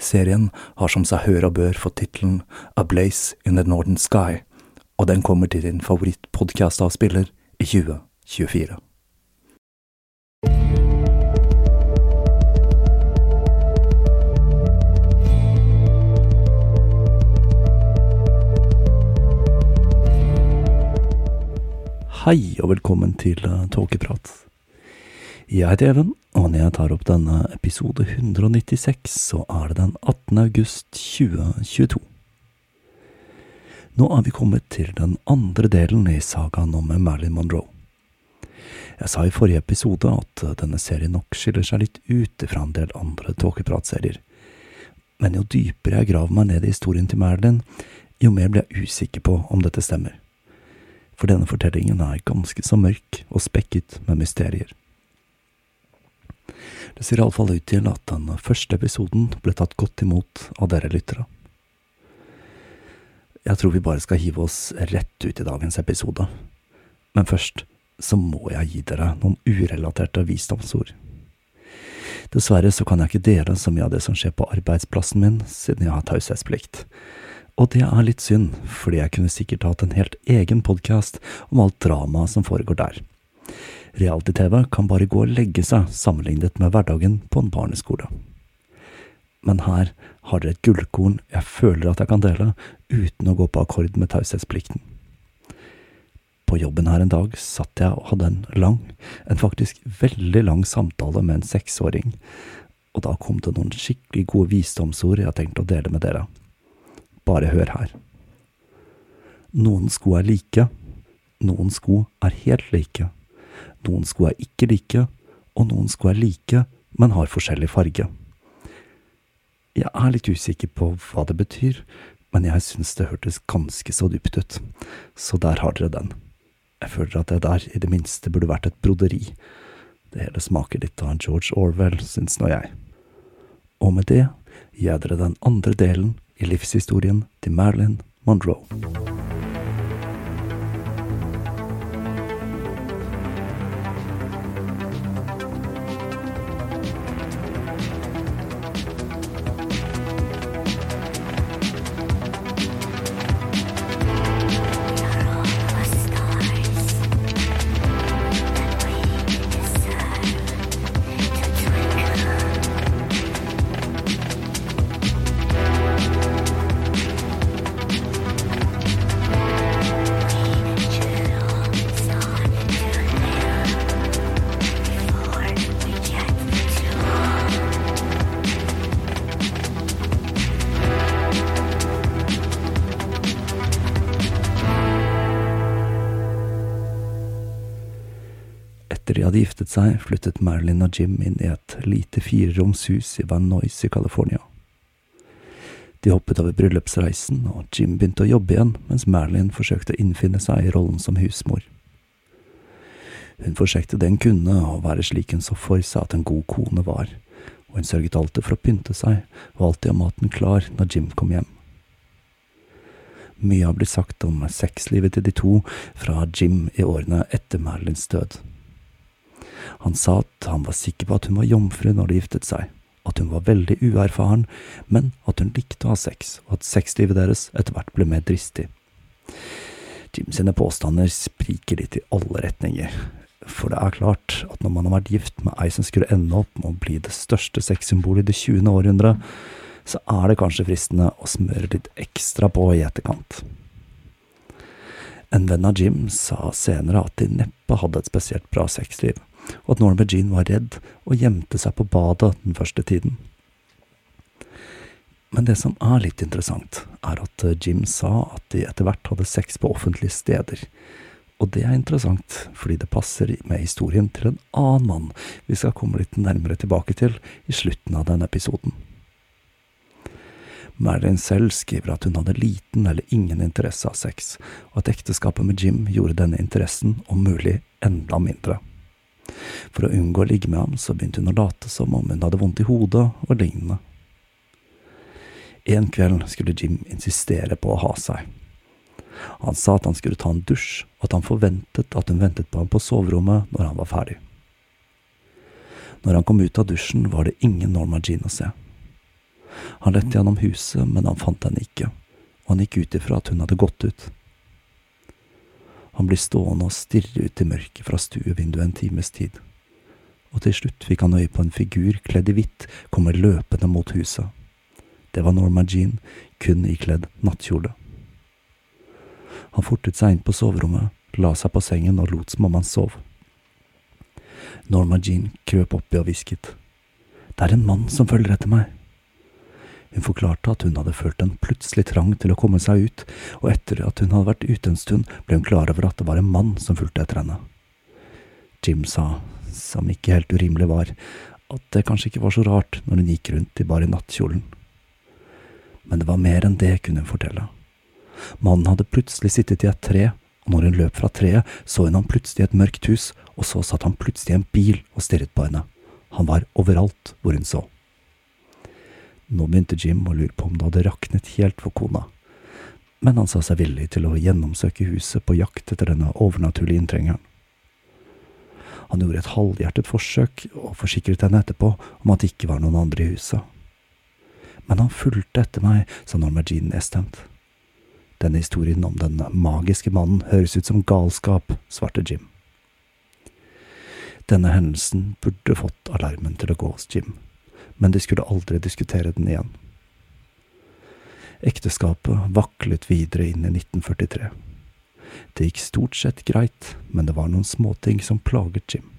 Serien har som seg hør og bør fått tittelen A Blaze in the Northern Sky, og den kommer til din favorittpodkast-avspiller i 2024. Hei og velkommen til Tåkeprat. Jeg heter Even, og når jeg tar opp denne episode 196, så er det den 18. august 2022. Nå er vi kommet til den andre delen i sagaen om Marilyn Monroe. Jeg sa i forrige episode at denne serien nok skiller seg litt ut fra en del andre tåkepratserier, men jo dypere jeg graver meg ned i historien til Marilyn, jo mer blir jeg usikker på om dette stemmer for denne fortellingen er ganske så mørk og spekket med mysterier. Det ser iallfall ut til at den første episoden ble tatt godt imot av dere lyttere. Jeg tror vi bare skal hive oss rett ut i dagens episode, men først så må jeg gi dere noen urelaterte visdomsord. Dessverre så kan jeg ikke dele så mye av det som skjer på arbeidsplassen min, siden jeg har taushetsplikt. Og det er litt synd, fordi jeg kunne sikkert hatt en helt egen podkast om alt dramaet som foregår der. Reality-TV kan bare gå og legge seg sammenlignet med hverdagen på en barneskole. Men her har dere et gullkorn jeg føler at jeg kan dele, uten å gå på akkord med taushetsplikten. På jobben her en dag satt jeg og hadde en lang, en faktisk veldig lang samtale med en seksåring, og da kom det noen skikkelig gode visdomsord jeg tenkte å dele med dere. Bare hør her. Noen sko er like, noen sko er helt like, noen sko er ikke like, og noen sko er like, men har forskjellig farge. Jeg er litt usikker på hva det betyr, men jeg syns det hørtes ganske så dypt ut, så der har dere den. Jeg føler at det der i det minste burde vært et broderi. Det hele smaker litt av George Orwell, syns nå jeg. Og med det gir jeg dere den andre delen i livshistorien til Marilyn Monroe. Seg, flyttet Marilyn og Jim inn i et lite fireroms hus i Van Nuys i California. De hoppet over bryllupsreisen, og Jim begynte å jobbe igjen, mens Marilyn forsøkte å innfinne seg i rollen som husmor. Hun forsøkte det hun kunne, å være slik hun så for seg at en god kone var, og hun sørget alltid for å pynte seg, og alltid ha maten klar når Jim kom hjem. Mye har blitt sagt om sexlivet til de to fra Jim i årene etter Marilyns død. Han sa at han var sikker på at hun var jomfru når de giftet seg, at hun var veldig uerfaren, men at hun likte å ha sex, og at sexlivet deres etter hvert ble mer dristig. Jim sine påstander spriker litt i alle retninger, for det er klart at når man har vært gift med ei som skulle ende opp med å bli det største sexsymbolet i det 20. århundret, så er det kanskje fristende å smøre litt ekstra på i etterkant. En venn av Jim sa senere at de neppe hadde et spesielt bra sexliv, og at Norma Jean var redd og gjemte seg på badet den første tiden. Men det som er litt interessant, er at Jim sa at de etter hvert hadde sex på offentlige steder. Og det er interessant, fordi det passer med historien til en annen mann vi skal komme litt nærmere tilbake til i slutten av denne episoden. Marilyn selv skriver at hun hadde liten eller ingen interesse av sex, og at ekteskapet med Jim gjorde denne interessen om mulig enda mindre. For å unngå å ligge med ham, så begynte hun å late som om hun hadde vondt i hodet og lignende. En kveld skulle Jim insistere på å ha seg. Han sa at han skulle ta en dusj, og at han forventet at hun ventet på ham på soverommet når han var ferdig. Når han kom ut av dusjen, var det ingen Norma Jean å se. Han lette gjennom huset, men han fant henne ikke, og han gikk ut ifra at hun hadde gått ut. Han blir stående og stirre ut i mørket fra stuevinduet en times tid, og til slutt fikk han øye på en figur kledd i hvitt komme løpende mot huset. Det var Norma Jean, kun ikledd nattkjole. Han fortet seg inn på soverommet, la seg på sengen og lot som om han sov. Norma Jean krøp oppi og hvisket. Det er en mann som følger etter meg. Hun forklarte at hun hadde følt en plutselig trang til å komme seg ut, og etter at hun hadde vært ute en stund, ble hun klar over at det var en mann som fulgte etter henne. Jim sa, som ikke helt urimelig var, at det kanskje ikke var så rart når hun gikk rundt i bare nattkjolen. Men det var mer enn det, kunne hun fortelle. Mannen hadde plutselig sittet i et tre, og når hun løp fra treet, så hun ham plutselig i et mørkt hus, og så satt han plutselig i en bil og stirret på henne. Han var overalt hvor hun så. Nå begynte Jim å lure på om det hadde raknet helt for kona, men han sa seg villig til å gjennomsøke huset på jakt etter denne overnaturlige inntrengeren. Han gjorde et halvhjertet forsøk og forsikret henne etterpå om at det ikke var noen andre i huset. Men han fulgte etter meg, sa Norma Jean nedstemt. Denne historien om den magiske mannen høres ut som galskap, svarte Jim. Denne hendelsen burde fått alarmen til å gå hos Jim men de skulle aldri diskutere den igjen. Ekteskapet vaklet videre inn i 1943. Det gikk stort sett greit, men det var noen småting som plaget Jim.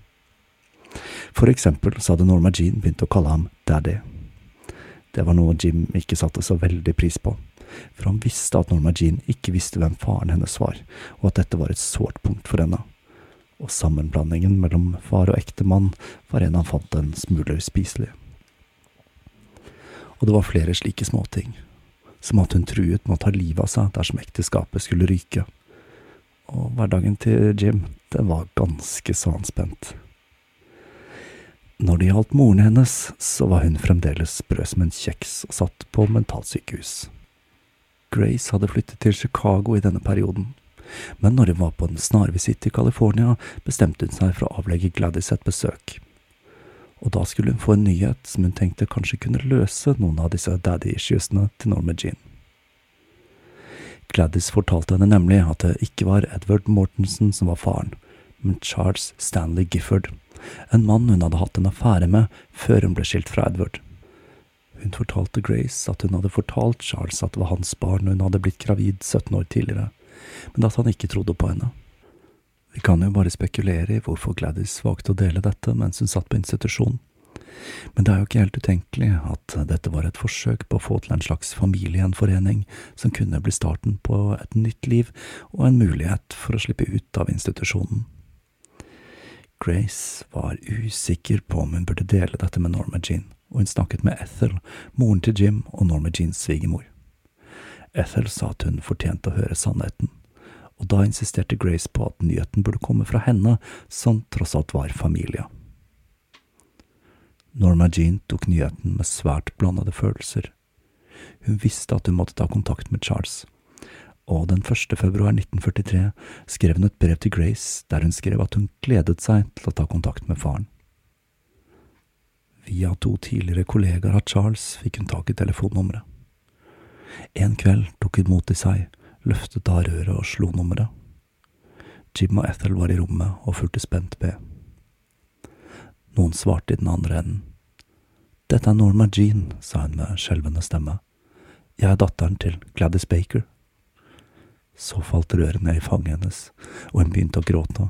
For eksempel så hadde Norma Jean begynt å kalle ham Daddy. Det var noe Jim ikke satte så veldig pris på, for han visste at Norma Jean ikke visste hvem faren hennes var, og at dette var et sårt punkt for henne. Og sammenblandingen mellom far og ektemann var en han fant en smule uspiselig og det var flere slike småting, som at hun truet med å ta livet av seg dersom ekteskapet skulle ryke. Og hverdagen til Jim, den var ganske så anspent. Når det gjaldt moren hennes, så var hun fremdeles sprø som en kjeks og satt på mentalsykehus. Grace hadde flyttet til Chicago i denne perioden, men når hun var på en snarvisitt til California, bestemte hun seg for å avlegge Gladys et besøk og da skulle hun få en nyhet som hun tenkte kanskje kunne løse noen av disse daddy-issuesene til Norma Jean. Gladys fortalte henne nemlig at det ikke var Edward Mortensen som var faren, men Charles Stanley Gifford, en mann hun hadde hatt en affære med før hun ble skilt fra Edward. Hun fortalte Grace at hun hadde fortalt Charles at det var hans barn hun hadde blitt gravid 17 år tidligere, men at han ikke trodde på henne. Vi kan jo bare spekulere i hvorfor Gladys valgte å dele dette mens hun satt på institusjon. Men det er jo ikke helt utenkelig at dette var et forsøk på å få til en slags familiegjenforening som kunne bli starten på et nytt liv og en mulighet for å slippe ut av institusjonen. Grace var usikker på om hun burde dele dette med Norma Jean, og hun snakket med Ethel, moren til Jim og Norma Jeans svigermor. Ethel sa at hun fortjente å høre sannheten, og da insisterte Grace på at nyheten burde komme fra henne, som tross alt var familie. Norma Jean tok nyheten med svært blandede følelser. Hun visste at hun måtte ta kontakt med Charles, og den 1. februar 1943 skrev hun et brev til Grace der hun skrev at hun gledet seg til å ta kontakt med faren. Via to tidligere kollegaer av Charles fikk hun tak i telefonnummeret. En kveld tok hun mot i seg, løftet av røret og slo nummeret. Jim og Ethel var i rommet og fulgte spent med. Noen svarte i den andre enden. Dette er Norma Jean, sa hun med skjelvende stemme. Jeg er datteren til Gladys Baker. Så falt røret ned i fanget hennes, og hun begynte å gråte.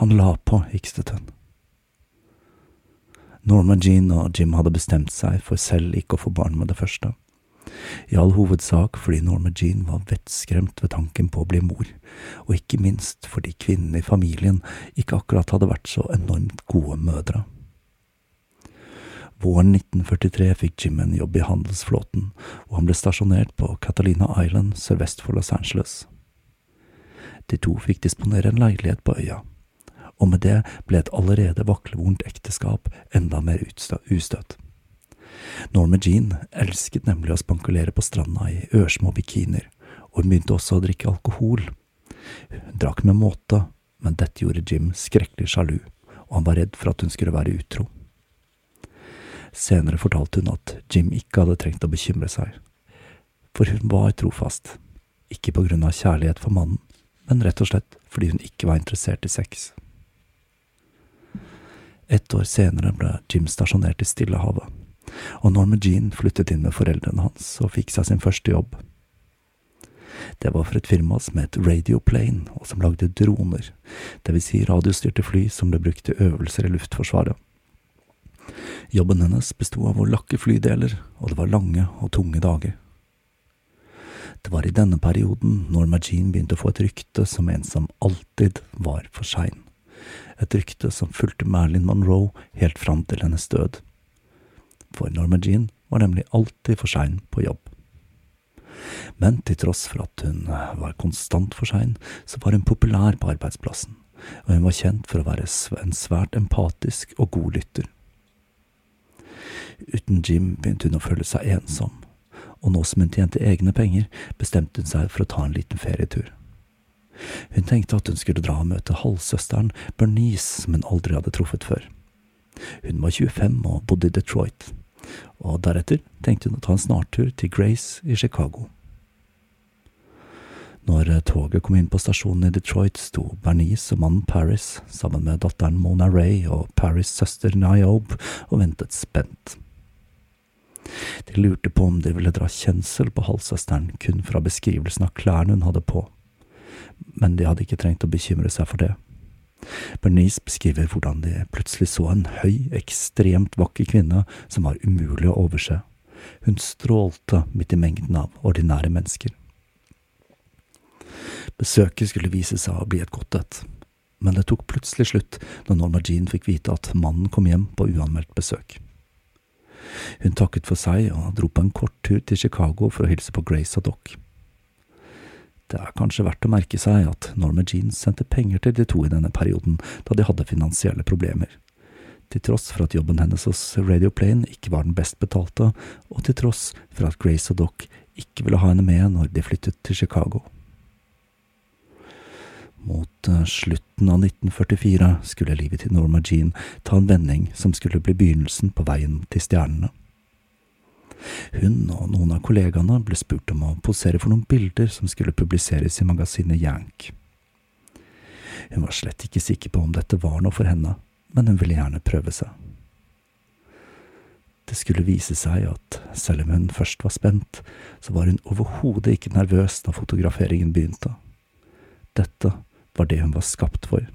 Han la på, hikstet hun. Norma Jean og Jim hadde bestemt seg for selv ikke å få barn med det første. I all hovedsak fordi Norma Jean var vettskremt ved tanken på å bli mor, og ikke minst fordi kvinnene i familien ikke akkurat hadde vært så enormt gode mødre. Våren 1943 fikk Jim en jobb i handelsflåten, og han ble stasjonert på Catalina Island sørvest for Los Angeles. De to fikk disponere en leilighet på øya, og med det ble et allerede vaklevorent ekteskap enda mer ustøtt. Norma Jean elsket nemlig å spankulere på stranda i ørsmå bikiner, og hun begynte også å drikke alkohol. Hun drakk med måte, men dette gjorde Jim skrekkelig sjalu, og han var redd for at hun skulle være utro. Senere fortalte hun at Jim ikke hadde trengt å bekymre seg, for hun var trofast, ikke på grunn av kjærlighet for mannen, men rett og slett fordi hun ikke var interessert i sex. Et år senere ble Jim stasjonert i Stillehavet, og Norma Jean flyttet inn med foreldrene hans og fikk seg sin første jobb. Det var for et firma som het Radioplane, og som lagde droner, vil si radiostyrte fly som ble brukt til øvelser i Luftforsvaret. Jobben hennes besto av å lakke flydeler, og det var lange og tunge dager. Det var i denne perioden Norma Jean begynte å få et rykte som en som alltid var for sein. Et rykte som fulgte Marilyn Monroe helt fram til hennes død. For Norma Jean var nemlig alltid for sein på jobb. Men til tross for at hun var konstant for sein, så var hun populær på arbeidsplassen, og hun var kjent for å være en svært empatisk og god lytter. Uten Jim begynte hun å føle seg ensom, og nå som hun tjente egne penger, bestemte hun seg for å ta en liten ferietur. Hun tenkte at hun skulle dra og møte halvsøsteren Bernice, som hun aldri hadde truffet før. Hun var 25 og bodde i Detroit, og deretter tenkte hun å ta en snartur til Grace i Chicago. Når toget kom inn på stasjonen i Detroit, sto Bernice og mannen Paris sammen med datteren Mona Ray og Paris' søster Niobe og ventet spent. De lurte på om de ville dra kjensel på halvsøsteren kun fra beskrivelsen av klærne hun hadde på, men de hadde ikke trengt å bekymre seg for det. Bernice beskriver hvordan de plutselig så en høy, ekstremt vakker kvinne som var umulig å overse. Hun strålte midt i mengden av ordinære mennesker. Besøket skulle vise seg å bli et godt et, men det tok plutselig slutt når Norma Jean fikk vite at mannen kom hjem på uanmeldt besøk. Hun takket for seg og dro på en kort tur til Chicago for å hilse på Grace og Doc. Det er kanskje verdt å merke seg at Norma Jean sendte penger til de to i denne perioden, da de hadde finansielle problemer. Til tross for at jobben hennes hos Radio Plane ikke var den best betalte, og til tross for at Grace og Doc ikke ville ha henne med når de flyttet til Chicago. Mot eh, slutten av 1944 skulle livet til Norma Jean ta en vending som skulle bli begynnelsen på veien til stjernene. Hun og noen av kollegaene ble spurt om å posere for noen bilder som skulle publiseres i magasinet Yank. Hun var slett ikke sikker på om dette var noe for henne, men hun ville gjerne prøve seg. Det skulle vise seg at selv om hun først var spent, så var hun overhodet ikke nervøs da fotograferingen begynte. Dette var det hun var skapt for,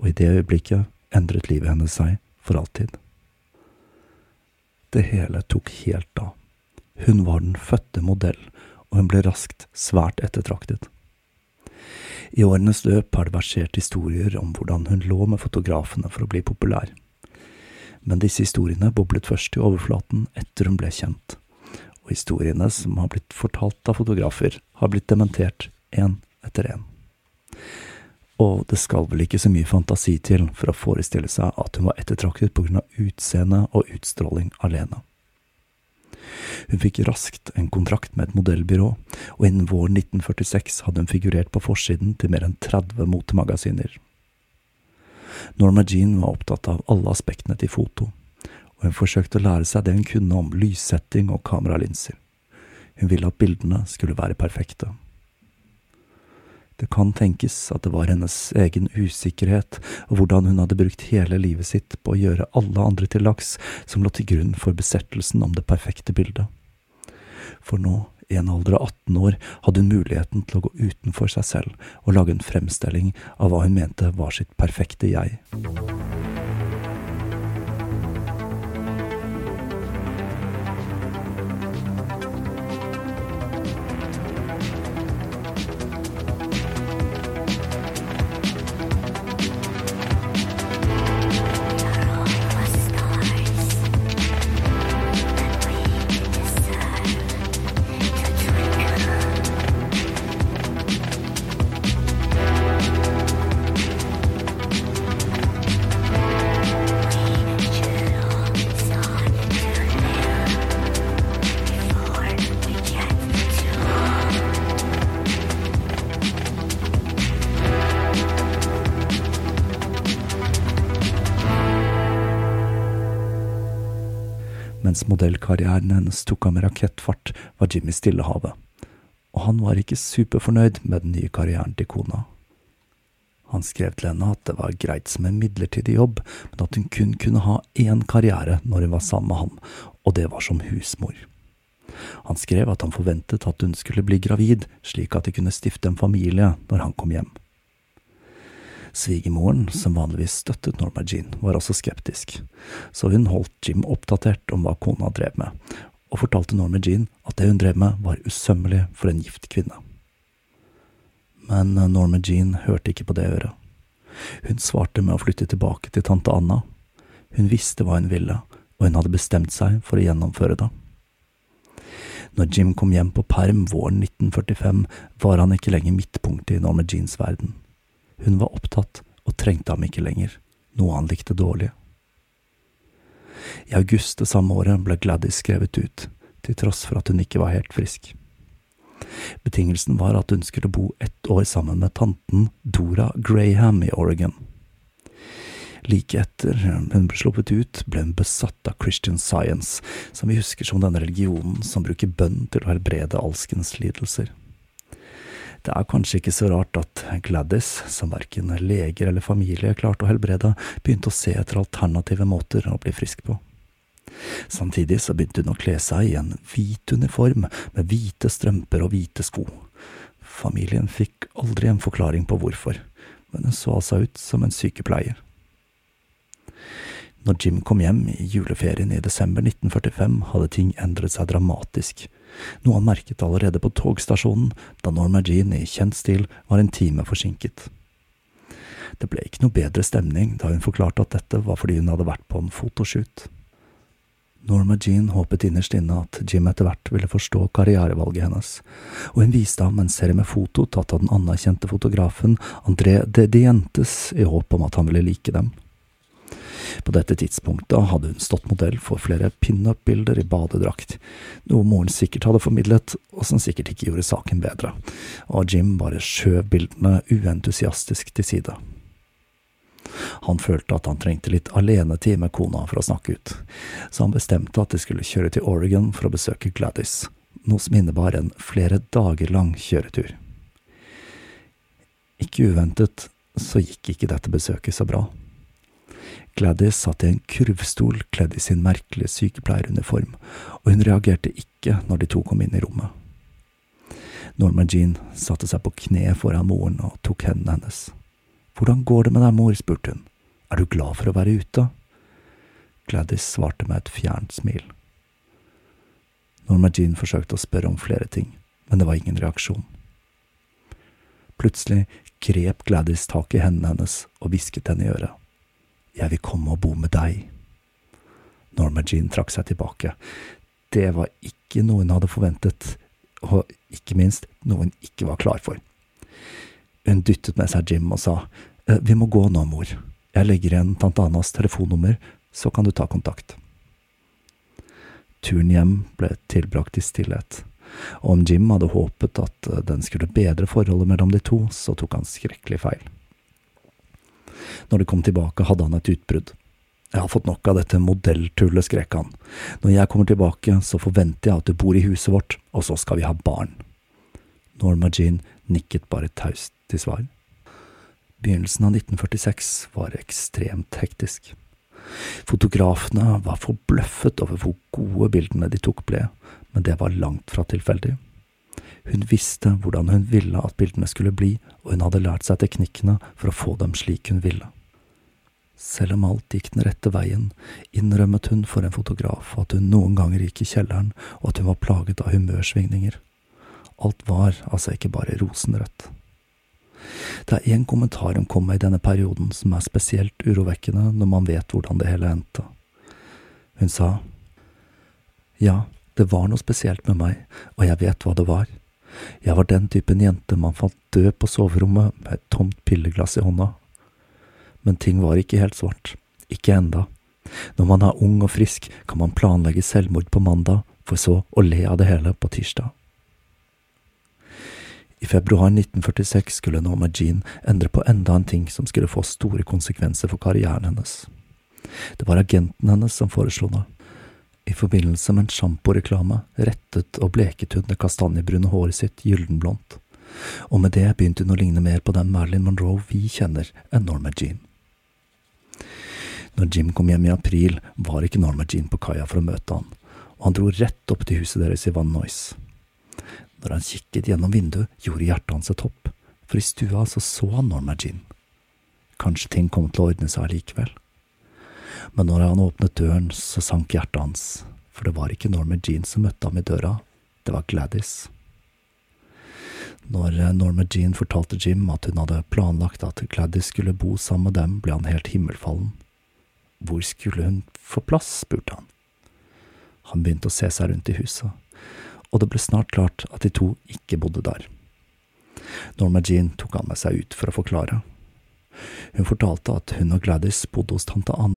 og i det øyeblikket endret livet hennes seg for alltid. Det hele tok helt av. Hun var den fødte modell, og hun ble raskt svært ettertraktet. I årenes løp har det versert historier om hvordan hun lå med fotografene for å bli populær. Men disse historiene boblet først i overflaten etter hun ble kjent, og historiene som har blitt fortalt av fotografer, har blitt dementert én etter én. Og det skal vel ikke så mye fantasi til for å forestille seg at hun var ettertraktet på grunn av utseende og utstråling alene. Hun fikk raskt en kontrakt med et modellbyrå, og innen våren 1946 hadde hun figurert på forsiden til mer enn 30 motemagasiner. Norma Jean var opptatt av alle aspektene til foto, og hun forsøkte å lære seg det hun kunne om lyssetting og kameralinser. Hun ville at bildene skulle være perfekte. Det kan tenkes at det var hennes egen usikkerhet og hvordan hun hadde brukt hele livet sitt på å gjøre alle andre til laks, som lå til grunn for besettelsen om det perfekte bildet. For nå, i en alder av 18 år, hadde hun muligheten til å gå utenfor seg selv og lage en fremstilling av hva hun mente var sitt perfekte jeg. Mens hennes tok av med rakettfart, var Jimmy Stillehavet, og han var ikke superfornøyd med den nye karrieren til kona. Han skrev til henne at det var greit som en midlertidig jobb, men at hun kun kunne ha én karriere når hun var sammen med ham, og det var som husmor. Han skrev at han forventet at hun skulle bli gravid, slik at de kunne stifte en familie når han kom hjem. Svigermoren, som vanligvis støttet Norma Jean, var også skeptisk, så hun holdt Jim oppdatert om hva kona drev med, og fortalte Norma Jean at det hun drev med var usømmelig for en gift kvinne. Men Norma Jean hørte ikke på det øret. Hun svarte med å flytte tilbake til tante Anna. Hun visste hva hun ville, og hun hadde bestemt seg for å gjennomføre det. Når Jim kom hjem på perm våren 1945, var han ikke lenger midtpunktet i Norma Jeans verden. Hun var opptatt og trengte ham ikke lenger, noe han likte dårlig. I august det samme året ble Gladys skrevet ut, til tross for at hun ikke var helt frisk. Betingelsen var at hun skulle bo ett år sammen med tanten Dora Graham i Oregon. Like etter hun ble sluppet ut, ble hun besatt av Christian Science, som vi husker som denne religionen som bruker bønn til å helbrede alskens lidelser. Det er kanskje ikke så rart at Gladys, som verken leger eller familie klarte å helbrede, begynte å se etter alternative måter å bli frisk på. Samtidig så begynte hun å kle seg i en hvit uniform med hvite strømper og hvite sko. Familien fikk aldri en forklaring på hvorfor, men hun så altså ut som en sykepleier. Når Jim kom hjem i juleferien i desember 1945, hadde ting endret seg dramatisk noe han merket allerede på togstasjonen, da Norma Jean i kjent stil var en time forsinket. Det ble ikke noe bedre stemning da hun forklarte at dette var fordi hun hadde vært på en fotoshoot. Norma Jean håpet innerst inne at Jim etter hvert ville forstå karrierevalget hennes, og hun viste ham en serie med foto tatt av den anerkjente fotografen André de Dientes i håp om at han ville like dem. På dette tidspunktet hadde hun stått modell for flere pinup-bilder i badedrakt, noe moren sikkert hadde formidlet, og som sikkert ikke gjorde saken bedre, og Jim bare skjøv bildene uentusiastisk til side. Han følte at han trengte litt alenetid med kona for å snakke ut, så han bestemte at de skulle kjøre til Oregon for å besøke Gladys, noe som innebar en flere dager lang kjøretur. Ikke uventet så gikk ikke dette besøket så bra. Gladys satt i en kurvstol kledd i sin merkelige sykepleieruniform, og hun reagerte ikke når de to kom inn i rommet. Norma Jean satte seg på kne foran moren og tok hendene hennes. Hvordan går det med deg, mor? spurte hun. Er du glad for å være ute? Gladys svarte med et fjernt smil. Norma Jean forsøkte å spørre om flere ting, men det var ingen reaksjon. Plutselig grep Gladys tak i hendene hennes og hvisket henne i øret. Jeg vil komme og bo med deg. Norma Jean trakk seg tilbake. Det var ikke noe hun hadde forventet, og ikke minst noe hun ikke var klar for. Hun dyttet med seg Jim og sa, «Eh, Vi må gå nå, mor. Jeg legger igjen tante Annas telefonnummer, så kan du ta kontakt. Turen hjem ble tilbrakt i stillhet, og om Jim hadde håpet at den skulle bedre forholdet mellom de to, så tok han skrekkelig feil. Når de kom tilbake, hadde han et utbrudd. Jeg har fått nok av dette modelltullet, skrek han. Når jeg kommer tilbake, så forventer jeg at du bor i huset vårt, og så skal vi ha barn. Norma Jean nikket bare taust til svar. Begynnelsen av 1946 var ekstremt hektisk. Fotografene var forbløffet over hvor gode bildene de tok ble, men det var langt fra tilfeldig. Hun visste hvordan hun ville at bildene skulle bli, og hun hadde lært seg teknikkene for å få dem slik hun ville. Selv om alt gikk den rette veien, innrømmet hun for en fotograf at hun noen ganger gikk i kjelleren, og at hun var plaget av humørsvingninger. Alt var altså ikke bare rosenrødt. Det er én kommentar hun kom med i denne perioden som er spesielt urovekkende når man vet hvordan det hele endte. Hun sa, Ja, det var noe spesielt med meg, og jeg vet hva det var. Jeg var den typen jente man fant død på soverommet med et tomt pilleglass i hånda. Men ting var ikke helt svart. Ikke enda. Når man er ung og frisk, kan man planlegge selvmord på mandag, for så å le av det hele på tirsdag. I februar 1946 skulle Norma Jean endre på enda en ting som skulle få store konsekvenser for karrieren hennes. Det var agenten hennes som foreslo det. I forbindelse med en sjamporeklame rettet og bleket hun det kastanjebrune håret sitt gyldenblondt, og med det begynte hun å ligne mer på den Marilyn Monroe vi kjenner, enn Norma Jean. Når Jim kom hjem i april, var ikke Norma Jean på kaia for å møte han, og han dro rett opp til huset deres i Van Nuys. Når han kikket gjennom vinduet, gjorde hjertet hans et hopp, for i stua så så han Norma Jean. Kanskje ting kom til å ordne seg allikevel. Men når han åpnet døren, så sank hjertet hans, for det var ikke Norma Jean som møtte ham i døra, det var Gladys. Når Norma Jean fortalte Jim at hun hadde planlagt at Gladys skulle bo sammen med dem, ble han helt himmelfallen. Hvor skulle hun få plass, spurte han. Han begynte å se seg rundt i huset og det ble snart klart at de to ikke bodde der. Norma Jean tok han med seg ut for å forklare. Hun fortalte at hun og Gladys bodde hos tante Anne.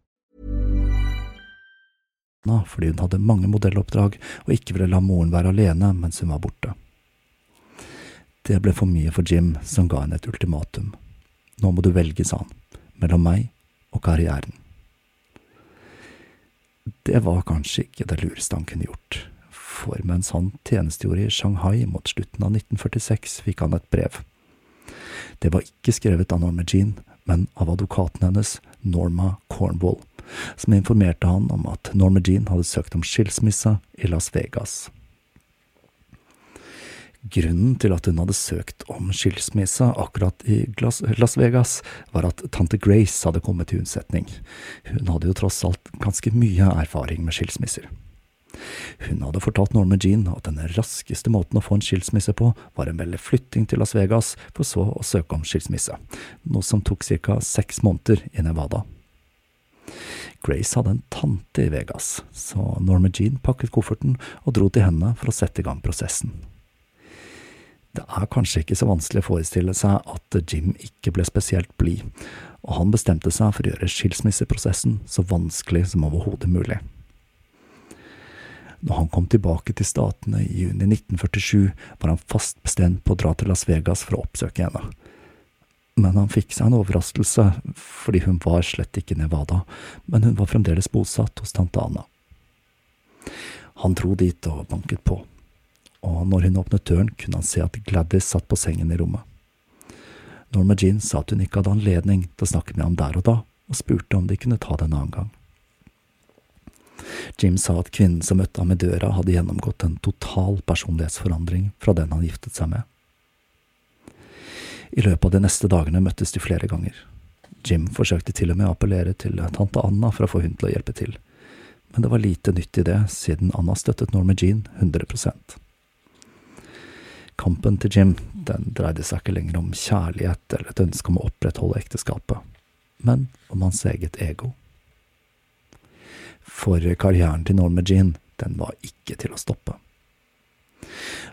Fordi hun hadde mange modelloppdrag og ikke ville la moren være alene mens hun var borte. Det ble for mye for Jim, som ga henne et ultimatum. Nå må du velge, sa han, mellom meg og karrieren. Det var kanskje ikke det lureste han kunne gjort, for mens han tjenestegjorde i Shanghai mot slutten av 1946, fikk han et brev. Det var ikke skrevet av Norma Jean, men av advokaten hennes, Norma Cornwall, som informerte han om at Norma Jean hadde søkt om skilsmisse i Las Vegas. Grunnen til at hun hadde søkt om skilsmisse akkurat i Las Vegas, var at tante Grace hadde kommet til unnsetning. Hun hadde jo tross alt ganske mye erfaring med skilsmisser. Hun hadde fortalt Norma Jean at den raskeste måten å få en skilsmisse på, var en melde flytting til Las Vegas, for så å søke om skilsmisse, noe som tok ca. seks måneder i Nevada. Grace hadde en tante i Vegas, så Norma Jean pakket kofferten og dro til henne for å sette i gang prosessen. Det er kanskje ikke så vanskelig å forestille seg at Jim ikke ble spesielt blid, og han bestemte seg for å gjøre skilsmisseprosessen så vanskelig som overhodet mulig. Når han kom tilbake til Statene i juni 1947, var han fast bestemt på å dra til Las Vegas for å oppsøke henne. Men han fikk seg en overraskelse, fordi hun var slett ikke Nevada, men hun var fremdeles bosatt hos tante Anna. Han dro dit og banket på og når hun åpnet døren, kunne han se at Gladys satt på sengen i rommet. Norma Jean sa at hun ikke hadde anledning til å snakke med ham der og da, og spurte om de kunne ta det en annen gang. Jim sa at kvinnen som møtte ham i døra, hadde gjennomgått en total personlighetsforandring fra den han giftet seg med. I løpet av de neste dagene møttes de flere ganger. Jim forsøkte til og med å appellere til tante Anna for å få hun til å hjelpe til, men det var lite nytt i det, siden Anna støttet Norma Jean 100 Kampen til Jim den dreide seg ikke lenger om kjærlighet eller et ønske om å opprettholde ekteskapet, men om hans eget ego. For karrieren til Norma Jean, den var ikke til å stoppe.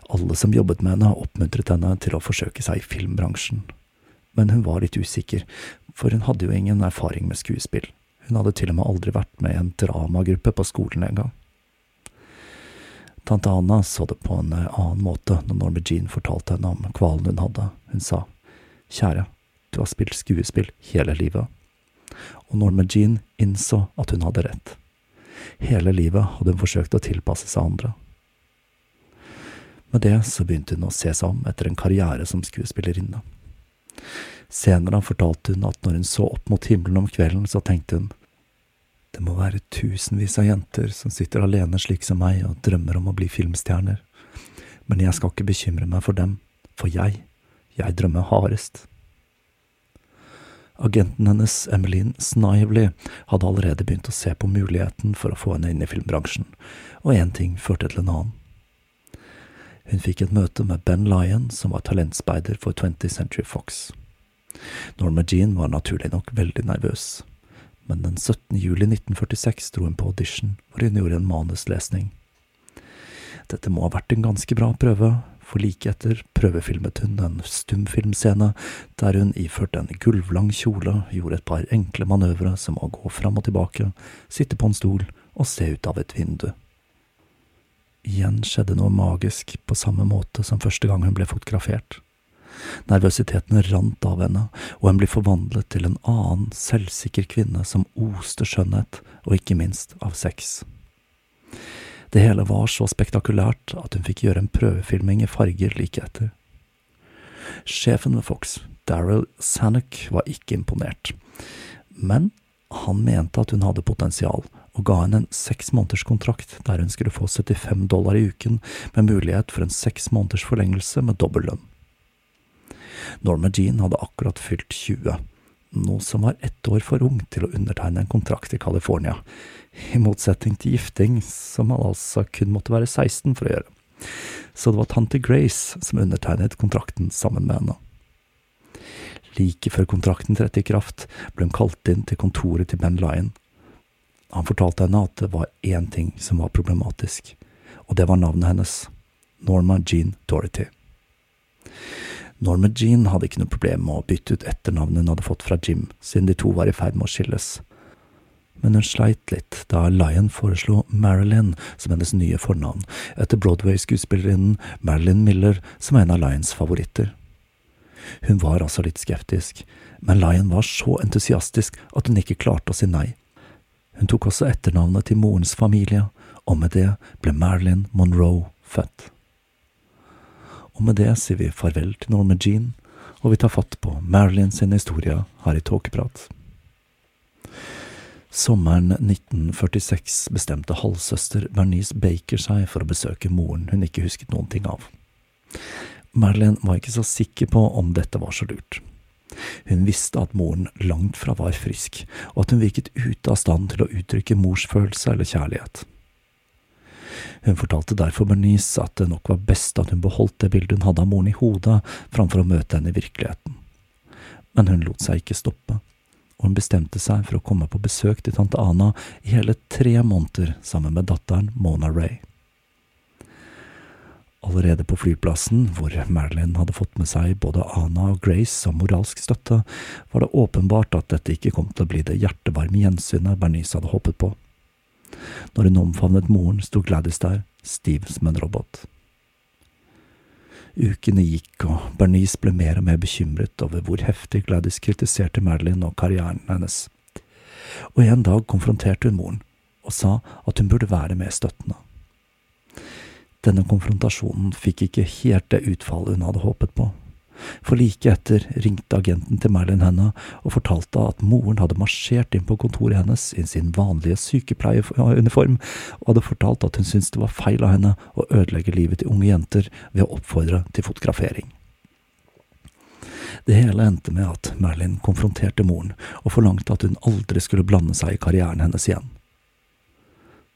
Alle som jobbet med henne, oppmuntret henne til å forsøke seg i filmbransjen, men hun var litt usikker, for hun hadde jo ingen erfaring med skuespill. Hun hadde til og med aldri vært med i en dramagruppe på skolen engang. Tante Anna så det på en eh, annen måte når Norma Jean fortalte henne om kvalen hun hadde. Hun sa, Kjære, du har spilt skuespill hele livet. Og Norma Jean innså at hun hadde rett. Hele livet hadde hun forsøkt å tilpasse seg andre. Med det så begynte hun å se seg om etter en karriere som skuespillerinne. Senere fortalte hun at når hun så opp mot himmelen om kvelden, så tenkte hun det må være tusenvis av jenter som sitter alene slik som meg og drømmer om å bli filmstjerner, men jeg skal ikke bekymre meg for dem, for jeg, jeg drømmer hardest. Agenten hennes, Emmeline Snively, hadde allerede begynt å se på muligheten for å få henne inn i filmbransjen, og én ting førte til en annen. Hun fikk et møte med Ben Lyon, som var talentspeider for 20th Century Fox. Norma Jean var naturlig nok veldig nervøs men den 17. juli 1946 dro hun på audition, hvor hun gjorde en manuslesning. Dette må ha vært en ganske bra prøve, for like etter prøvefilmet hun en stumfilmscene der hun iført en gulvlang kjole gjorde et par enkle manøvre som å gå fram og tilbake, sitte på en stol og se ut av et vindu. Igjen skjedde noe magisk, på samme måte som første gang hun ble fotografert. Nervøsiteten rant av henne, og hun ble forvandlet til en annen, selvsikker kvinne som oste skjønnhet, og ikke minst av sex. Det hele var så spektakulært at hun fikk gjøre en prøvefilming i farger like etter. Sjefen ved Fox, Daryl Sannock, var ikke imponert, men han mente at hun hadde potensial, og ga henne en seks måneders kontrakt der hun skulle få 75 dollar i uken, med mulighet for en seks måneders forlengelse med dobbel lønn. Norma Jean hadde akkurat fylt 20, noe som var ett år for ung til å undertegne en kontrakt i California, i motsetning til gifting, som han altså kun måtte være 16 for å gjøre. Så det var tante Grace som undertegnet kontrakten sammen med henne. Like før kontrakten trådte i kraft, ble hun kalt inn til kontoret til Ben Lyon. Han fortalte henne at det var én ting som var problematisk, og det var navnet hennes, Norma Jean Dorothy. Norma Jean hadde ikke noe problem med å bytte ut etternavnet hun hadde fått fra Jim, siden de to var i ferd med å skilles. Men hun sleit litt da Lion foreslo Marilyn som hennes nye fornavn, etter Broadway-skuespillerinnen Marilyn Miller som en av Lions favoritter. Hun var altså litt skeptisk, men Lion var så entusiastisk at hun ikke klarte å si nei. Hun tok også etternavnet til morens familie, og med det ble Marilyn Monroe født. Og med det sier vi farvel til Norma Jean, og vi tar fatt på Marilyn sin historie her i Tåkeprat. Sommeren 1946 bestemte halvsøster Bernice Baker seg for å besøke moren hun ikke husket noen ting av. Marilyn var ikke så sikker på om dette var så lurt. Hun visste at moren langt fra var frisk, og at hun virket ute av stand til å uttrykke morsfølelse eller kjærlighet. Hun fortalte derfor Bernice at det nok var best at hun beholdt det bildet hun hadde av moren i hodet, framfor å møte henne i virkeligheten. Men hun lot seg ikke stoppe, og hun bestemte seg for å komme på besøk til tante Ana i hele tre måneder sammen med datteren Mona Ray. Allerede på flyplassen, hvor Marilyn hadde fått med seg både Ana og Grace som moralsk støtte, var det åpenbart at dette ikke kom til å bli det hjertevarme gjensynet Bernice hadde håpet på. Når hun omfavnet moren, sto Gladys der, stiv som en robot. Ukene gikk, og Bernice ble mer og mer bekymret over hvor heftig Gladys kritiserte Marilyn og karrieren hennes. Og en dag konfronterte hun moren, og sa at hun burde være mer støttende. Denne konfrontasjonen fikk ikke helt det utfallet hun hadde håpet på, for like etter ringte agenten til Merlin henne og fortalte at moren hadde marsjert inn på kontoret hennes i sin vanlige sykepleieruniform, og hadde fortalt at hun syntes det var feil av henne å ødelegge livet til unge jenter ved å oppfordre til fotografering. Det hele endte med at Merlin konfronterte moren og forlangte at hun aldri skulle blande seg i karrieren hennes igjen.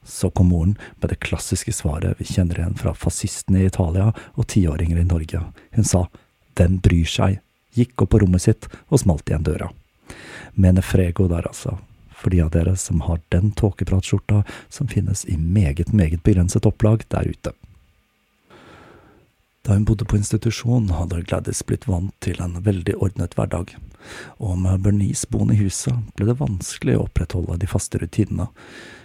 Så kom moren med det klassiske svaret vi kjenner igjen fra fascistene i Italia og tiåringer i Norge. Hun sa hvem bryr seg, gikk opp på rommet sitt og smalt igjen døra. Mene frego der, altså, for de av dere som har den tåkepratskjorta som finnes i meget, meget begrenset opplag der ute. Da hun bodde på institusjon, hadde Gladys blitt vant til en veldig ordnet hverdag, og med Bernice boende i huset ble det vanskelig å opprettholde de faste rutinene,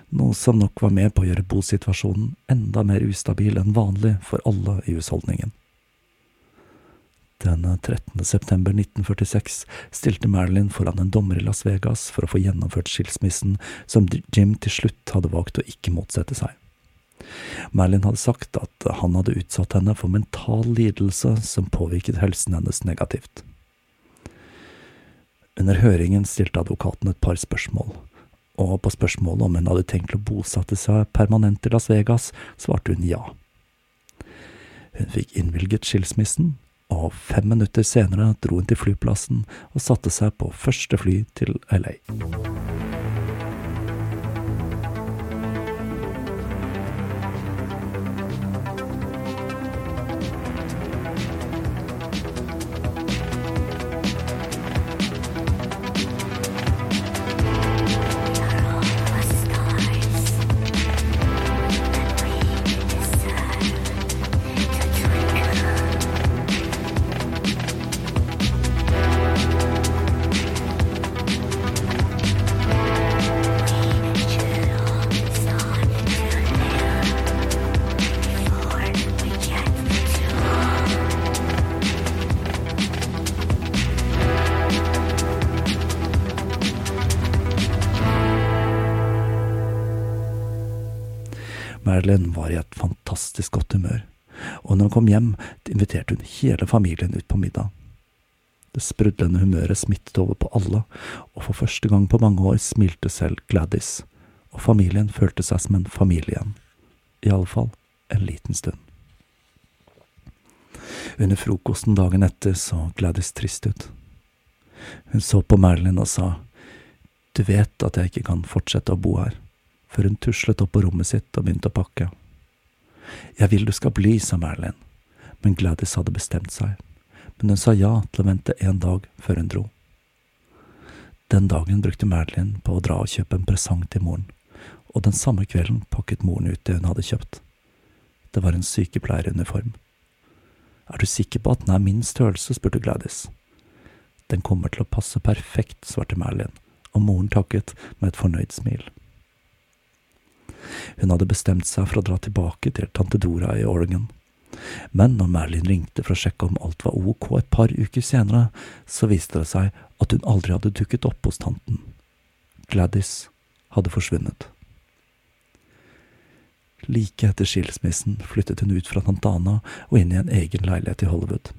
noe som nok var med på å gjøre bosituasjonen enda mer ustabil enn vanlig for alle i husholdningen. Den 13. september 1946 stilte Marilyn foran en dommer i Las Vegas for å få gjennomført skilsmissen som Jim til slutt hadde valgt å ikke motsette seg. Marilyn hadde sagt at han hadde utsatt henne for mental lidelse som påvirket helsen hennes negativt. Under høringen stilte advokaten et par spørsmål, og på spørsmålet om hun hadde tenkt å bosette seg permanent i Las Vegas, svarte hun ja. Hun fikk innvilget skilsmissen, og fem minutter senere dro hun til flyplassen og satte seg på første fly til LA. Kom hjem, inviterte hun hele familien ut på middag. Det sprudlende humøret smittet over på alle, og for første gang på mange år smilte selv Gladys, og familien følte seg som en familie igjen. Iallfall en liten stund. Under frokosten dagen etter så Gladys trist ut. Hun så på Marilyn og sa, Du vet at jeg ikke kan fortsette å bo her før hun tuslet opp på rommet sitt og begynte å pakke. Jeg vil du skal bli, sa Marilyn, men Gladys hadde bestemt seg, men hun sa ja til å vente en dag før hun dro. Den dagen brukte Madeline på å dra og kjøpe en presang til moren, og den samme kvelden pakket moren ut det hun hadde kjøpt. Det var en sykepleieruniform. Er du sikker på at den er min størrelse, spurte Gladys. Den kommer til å passe perfekt, svarte Madeline, og moren takket med et fornøyd smil. Hun hadde bestemt seg for å dra tilbake til tante Dora i Oregon. Men når Marilyn ringte for å sjekke om alt var ok et par uker senere, så viste det seg at hun aldri hadde dukket opp hos tanten. Gladys hadde forsvunnet. Like etter skilsmissen flyttet hun ut fra Tantana og inn i en egen leilighet i Hollywood.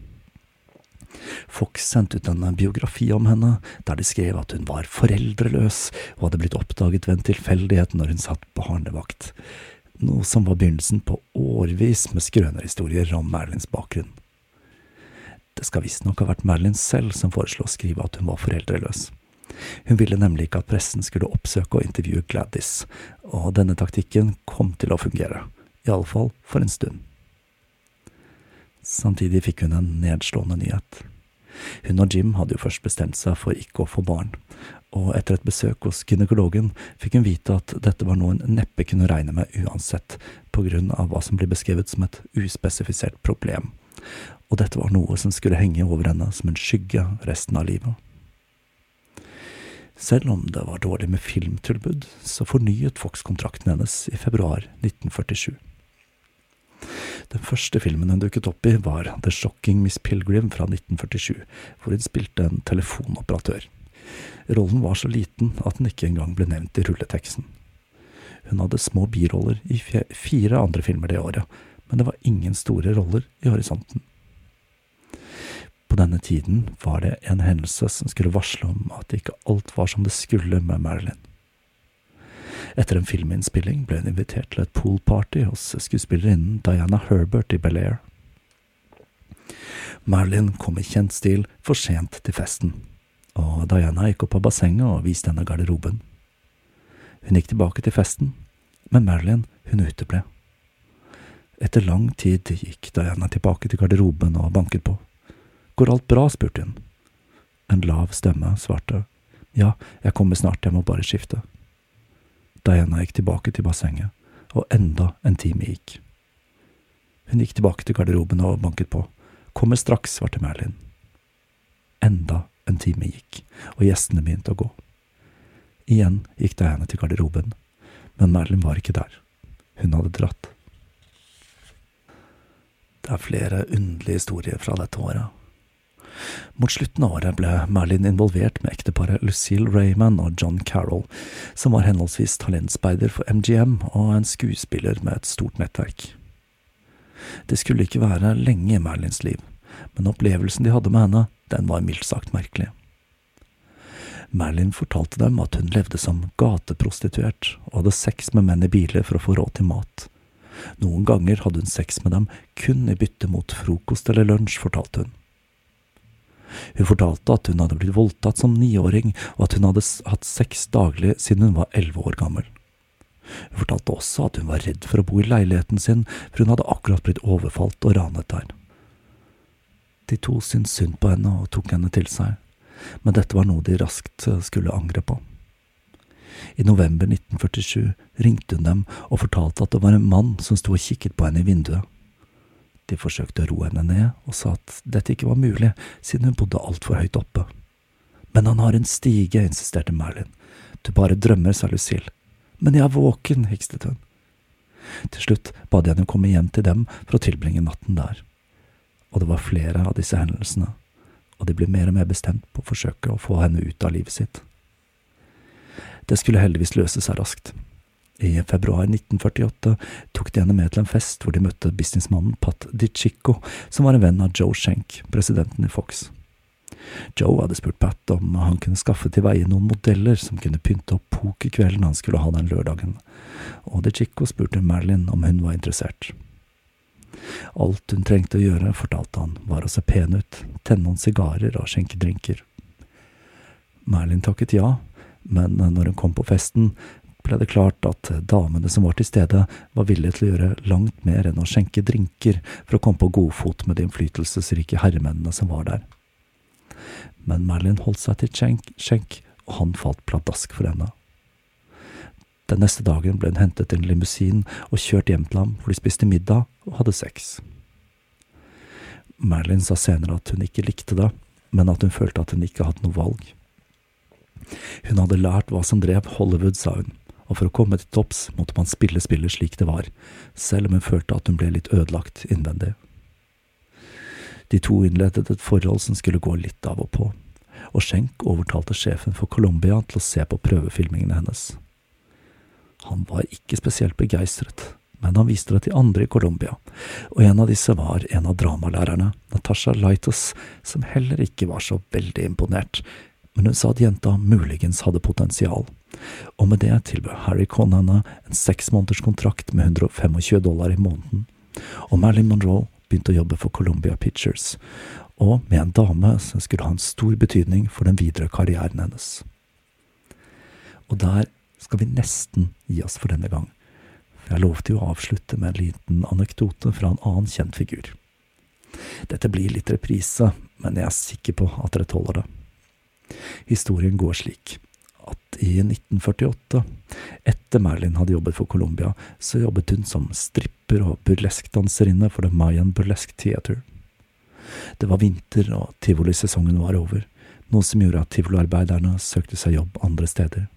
Fox sendte ut en biografi om henne, der de skrev at hun var foreldreløs og hadde blitt oppdaget ved en tilfeldighet når hun satt på barnevakt, noe som var begynnelsen på årevis med skrønerhistorier om Marilyn's bakgrunn. Det skal visstnok ha vært Marilyn selv som foreslo å skrive at hun var foreldreløs. Hun ville nemlig ikke at pressen skulle oppsøke og intervjue Gladys, og denne taktikken kom til å fungere, iallfall for en stund. Samtidig fikk hun en nedslående nyhet. Hun og Jim hadde jo først bestemt seg for ikke å få barn, og etter et besøk hos gynekologen fikk hun vite at dette var noe hun neppe kunne regne med uansett, på grunn av hva som blir beskrevet som et uspesifisert problem, og dette var noe som skulle henge over henne som en skygge resten av livet. Selv om det var dårlig med filmtilbud, så fornyet Fox kontrakten hennes i februar 1947. Den første filmen hun dukket opp i, var The Shocking Miss Pilgrim fra 1947, hvor hun spilte en telefonoperatør. Rollen var så liten at den ikke engang ble nevnt i rulleteksten. Hun hadde små biroller i fire andre filmer det året, men det var ingen store roller i horisonten. På denne tiden var det en hendelse som skulle varsle om at ikke alt var som det skulle med Marilyn. Etter en filminnspilling ble hun invitert til et poolparty hos skuespillerinnen Diana Herbert i Bel-Air. Marilyn kom i kjent stil for sent til festen, og Diana gikk opp av bassenget og viste henne garderoben. Hun gikk tilbake til festen, men Marilyn, hun uteble. Etter lang tid gikk Diana tilbake til garderoben og banket på. Går alt bra? spurte hun. En lav stemme svarte. Ja, jeg kommer snart, jeg må bare skifte. Diana gikk tilbake til bassenget, og enda en time gikk. Hun gikk tilbake til garderoben og banket på. Kommer straks, svarte Merlin. Enda en time gikk, og gjestene begynte å gå. Igjen gikk Diana til garderoben, men Merlin var ikke der. Hun hadde dratt. Det er flere underlige historier fra dette året. Mot slutten av året ble Merlin involvert med ekteparet Lucille Raymond og John Carroll, som var henholdsvis talentspeider for MGM og en skuespiller med et stort nettverk. Det skulle ikke være lenge i Merlins liv, men opplevelsen de hadde med henne, den var mildt sagt merkelig. Merlin fortalte dem at hun levde som gateprostituert og hadde sex med menn i biler for å få råd til mat. Noen ganger hadde hun sex med dem kun i bytte mot frokost eller lunsj, fortalte hun. Hun fortalte at hun hadde blitt voldtatt som niåring, og at hun hadde hatt sex daglig siden hun var elleve år gammel. Hun fortalte også at hun var redd for å bo i leiligheten sin, for hun hadde akkurat blitt overfalt og ranet der. De to syntes synd på henne og tok henne til seg, men dette var noe de raskt skulle angre på. I november 1947 ringte hun dem og fortalte at det var en mann som sto og kikket på henne i vinduet. De forsøkte å roe henne ned og sa at dette ikke var mulig, siden hun bodde altfor høyt oppe. Men han har en stige, insisterte Merlin. Du bare drømmer, sa Lucille. Men jeg er våken, hikstet hun. Til slutt ba de henne komme hjem til dem for å tilbringe natten der. Og det var flere av disse hendelsene, og de ble mer og mer bestemt på å forsøke å få henne ut av livet sitt. Det skulle heldigvis løse seg raskt. I februar 1948 tok de henne med til en fest hvor de møtte businessmannen Pat DiCicco, som var en venn av Joe Schenk, presidenten i Fox. Joe hadde spurt Pat om han kunne skaffe til veie noen modeller som kunne pynte opp pokerkvelden han skulle ha den lørdagen, og DiCicco spurte Marilyn om hun var interessert. Alt hun trengte å gjøre, fortalte han, var å se pen ut, tenne noen sigarer og skjenke drinker. Merlin takket ja, men når hun kom på festen, ble det klart at damene som var til stede, var villige til å gjøre langt mer enn å skjenke drinker for å komme på godfot med de innflytelsesrike herremennene som var der. Men Merlin holdt seg til skjenk, og han falt pladask for henne. Den neste dagen ble hun hentet i en limousin og kjørt hjem til ham, hvor de spiste middag og hadde sex. Marilyn sa senere at hun ikke likte det, men at hun følte at hun ikke hadde noe valg. Hun hadde lært hva som drev Hollywood, sa hun, og for å komme til topps måtte man spille spillet slik det var, selv om hun følte at hun ble litt ødelagt innvendig. De to innledet et forhold som skulle gå litt av og på, og Schenk overtalte sjefen for Colombia til å se på prøvefilmingene hennes. Han var ikke spesielt begeistret, men han viste det til andre i Colombia, og en av disse var en av dramalærerne, Natasha Laitos, som heller ikke var så veldig imponert, men hun sa at jenta muligens hadde potensial, og med det tilbød Harry Conn henne en seks måneders kontrakt med 125 dollar i måneden, og Marilyn Monroe begynte å jobbe for Columbia Pictures, og med en dame som skulle ha en stor betydning for den videre karrieren hennes. Og der skal vi nesten gi oss for denne gang, for jeg lovte jo å avslutte med en liten anekdote fra en annen kjent figur. Dette blir litt reprise, men jeg er sikker på at dere tåler det. Historien går slik at i 1948, etter Merlin hadde jobbet for Colombia, så jobbet hun som stripper og burleskdanserinne for The Mayan Burlesque Theater. Det var vinter, og tivolisesongen var over, noe som gjorde at tivoliarbeiderne søkte seg jobb andre steder.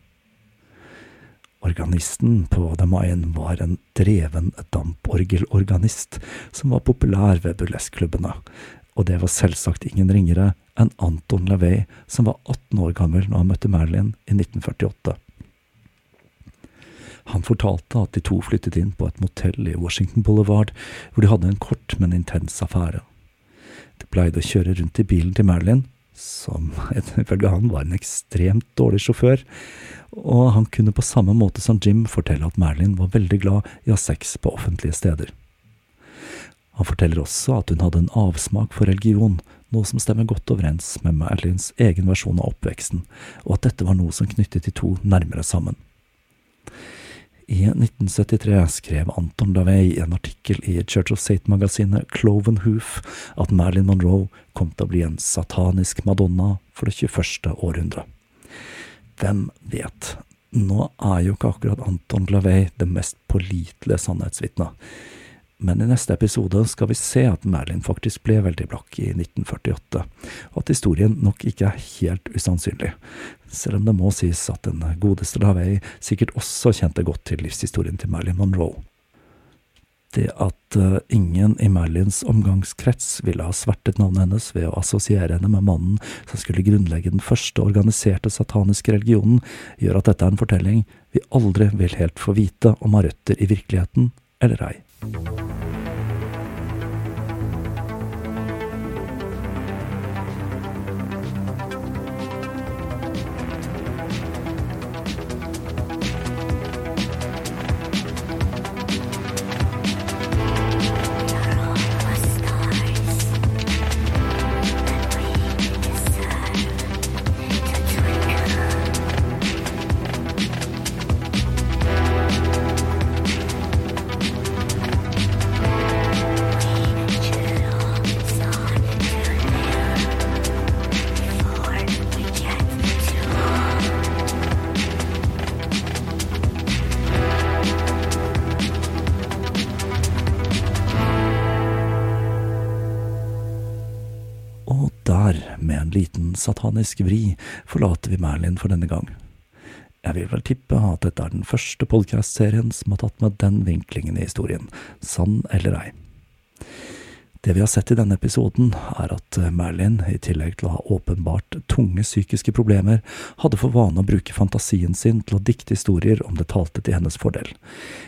Organisten på The var en dreven damporgelorganist som var populær ved burlesklubbene, og det var selvsagt ingen ringere enn Anton LaVey, som var 18 år gammel når han møtte Marilyn i 1948. Han fortalte at de to flyttet inn på et motell i Washington Boulevard, hvor de hadde en kort, men intens affære. De pleide å kjøre rundt i bilen til Marilyn, som ifølge han var en ekstremt dårlig sjåfør, og han kunne på samme måte som Jim fortelle at Marilyn var veldig glad i å ha sex på offentlige steder. Han forteller også at hun hadde en avsmak for religion, noe som stemmer godt overens med Marilyns egen versjon av oppveksten, og at dette var noe som knyttet de to nærmere sammen. I 1973 skrev Anton LaVey i en artikkel i Church of State-magasinet Cloven Hoof at Marilyn Monroe kom til å bli en satanisk madonna for det 21. århundre. Hvem vet, nå er jo ikke akkurat Anton LaVey det mest pålitelige sannhetsvitnet men i neste episode skal vi se at Merlin faktisk ble veldig blakk i 1948, og at historien nok ikke er helt usannsynlig, selv om det må sies at den godeste Lavey sikkert også kjente godt til livshistorien til Merlin Monroe. Det at uh, ingen i Merlins omgangskrets ville ha svertet navnet hennes ved å assosiere henne med mannen som skulle grunnlegge den første organiserte sataniske religionen, gjør at dette er en fortelling vi aldri vil helt få vite om har røtter i virkeligheten eller ei. Satanisk vri forlater vi Merlin for denne gang. Jeg vil vel tippe at dette er den første podkastserien som har tatt med den vinklingen i historien, sann eller ei. Det vi har sett i denne episoden, er at Merlin, i tillegg til å ha åpenbart tunge psykiske problemer, hadde for vane å bruke fantasien sin til å dikte historier om det talte til hennes fordel,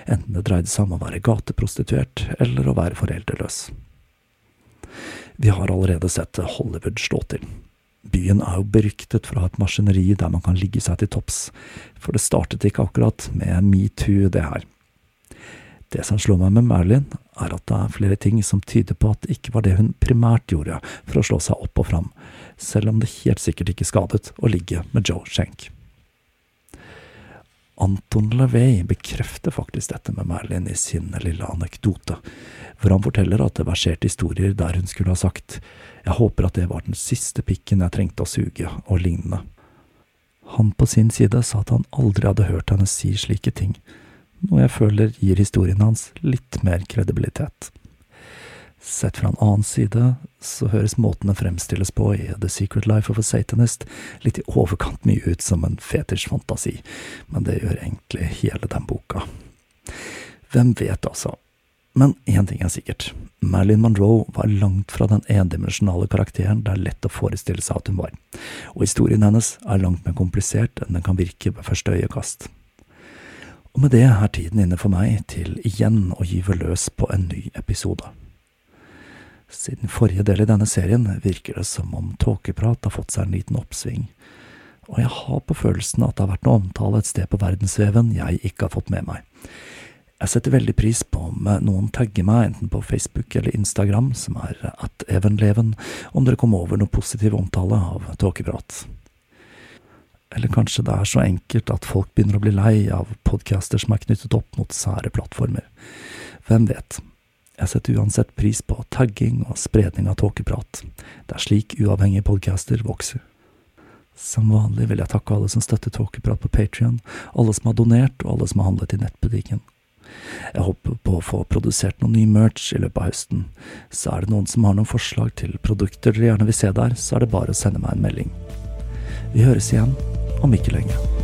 enten det dreide seg om å være gateprostituert eller å være foreldreløs. Vi har allerede sett Hollywood slå til. Byen er jo beryktet for å ha et maskineri der man kan ligge seg til topps, for det startet ikke akkurat med metoo, det her. Det som slår meg med Marilyn, er at det er flere ting som tyder på at det ikke var det hun primært gjorde for å slå seg opp og fram, selv om det helt sikkert ikke skadet å ligge med Joe Schenk. Anton LaVey bekrefter faktisk dette med Marilyn i sin lille anekdote, hvor han forteller at det verserte historier der hun skulle ha sagt jeg håper at det var den siste pikken jeg trengte å suge, og lignende. Han på sin side sa at han aldri hadde hørt henne si slike ting, noe jeg føler gir historien hans litt mer kredibilitet. Sett fra en annen side så høres måten det fremstilles på i The Secret Life of a Satanist litt i overkant mye ut som en fetisjfantasi, men det gjør egentlig hele den boka. Hvem vet, altså, men én ting er sikkert, Marilyn Monroe var langt fra den endimensjonale karakteren det er lett å forestille seg at hun var, og historien hennes er langt mer komplisert enn den kan virke ved første øyekast. Og med det er tiden inne for meg til igjen å gyve løs på en ny episode. Siden forrige del i denne serien virker det som om tåkeprat har fått seg en liten oppsving, og jeg har på følelsen at det har vært noe omtale et sted på verdensveven jeg ikke har fått med meg jeg setter veldig pris på om noen tagger meg, enten på Facebook eller Instagram, som er at evenleven, om dere kommer over noe positiv omtale av tåkeprat. Eller kanskje det er så enkelt at folk begynner å bli lei av podcaster som er knyttet opp mot sære plattformer. Hvem vet? Jeg setter uansett pris på tagging og spredning av tåkeprat. Det er slik uavhengige podcaster vokser. Som vanlig vil jeg takke alle som støtter Tåkeprat på Patrion, alle som har donert, og alle som har handlet i nettbutikken. Jeg håper på å få produsert noe ny merch i løpet av høsten, så er det noen som har noen forslag til produkter dere gjerne vil se der, så er det bare å sende meg en melding. Vi høres igjen om ikke lenge.